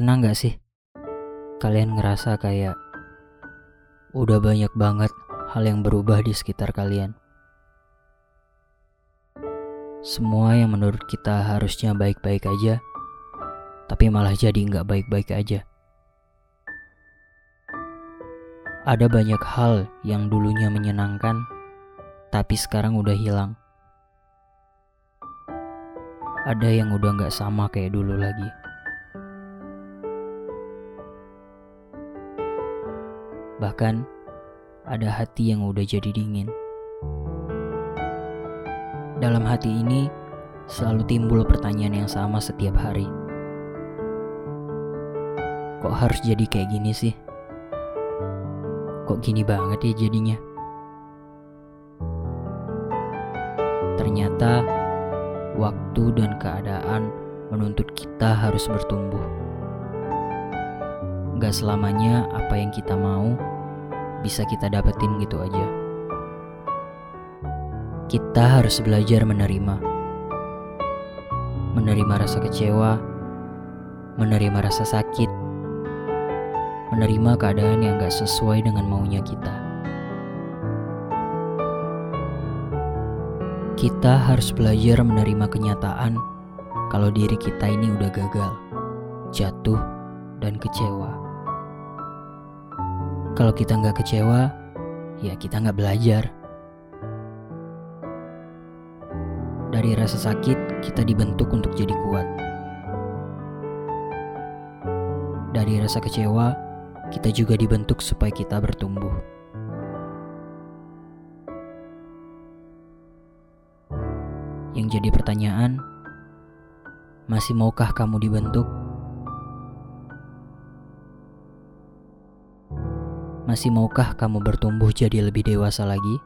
Pernah nggak sih kalian ngerasa kayak udah banyak banget hal yang berubah di sekitar kalian? Semua yang menurut kita harusnya baik-baik aja, tapi malah jadi nggak baik-baik aja. Ada banyak hal yang dulunya menyenangkan, tapi sekarang udah hilang. Ada yang udah nggak sama kayak dulu lagi. Bahkan ada hati yang udah jadi dingin. Dalam hati ini selalu timbul pertanyaan yang sama setiap hari. Kok harus jadi kayak gini sih? Kok gini banget ya jadinya? Ternyata waktu dan keadaan menuntut kita harus bertumbuh. Gak selamanya apa yang kita mau bisa kita dapetin gitu aja. Kita harus belajar menerima. Menerima rasa kecewa, menerima rasa sakit, menerima keadaan yang gak sesuai dengan maunya kita. Kita harus belajar menerima kenyataan kalau diri kita ini udah gagal, jatuh, dan kecewa. Kalau kita nggak kecewa, ya kita nggak belajar. Dari rasa sakit, kita dibentuk untuk jadi kuat. Dari rasa kecewa, kita juga dibentuk supaya kita bertumbuh. Yang jadi pertanyaan, masih maukah kamu dibentuk? Masih maukah kamu bertumbuh jadi lebih dewasa lagi?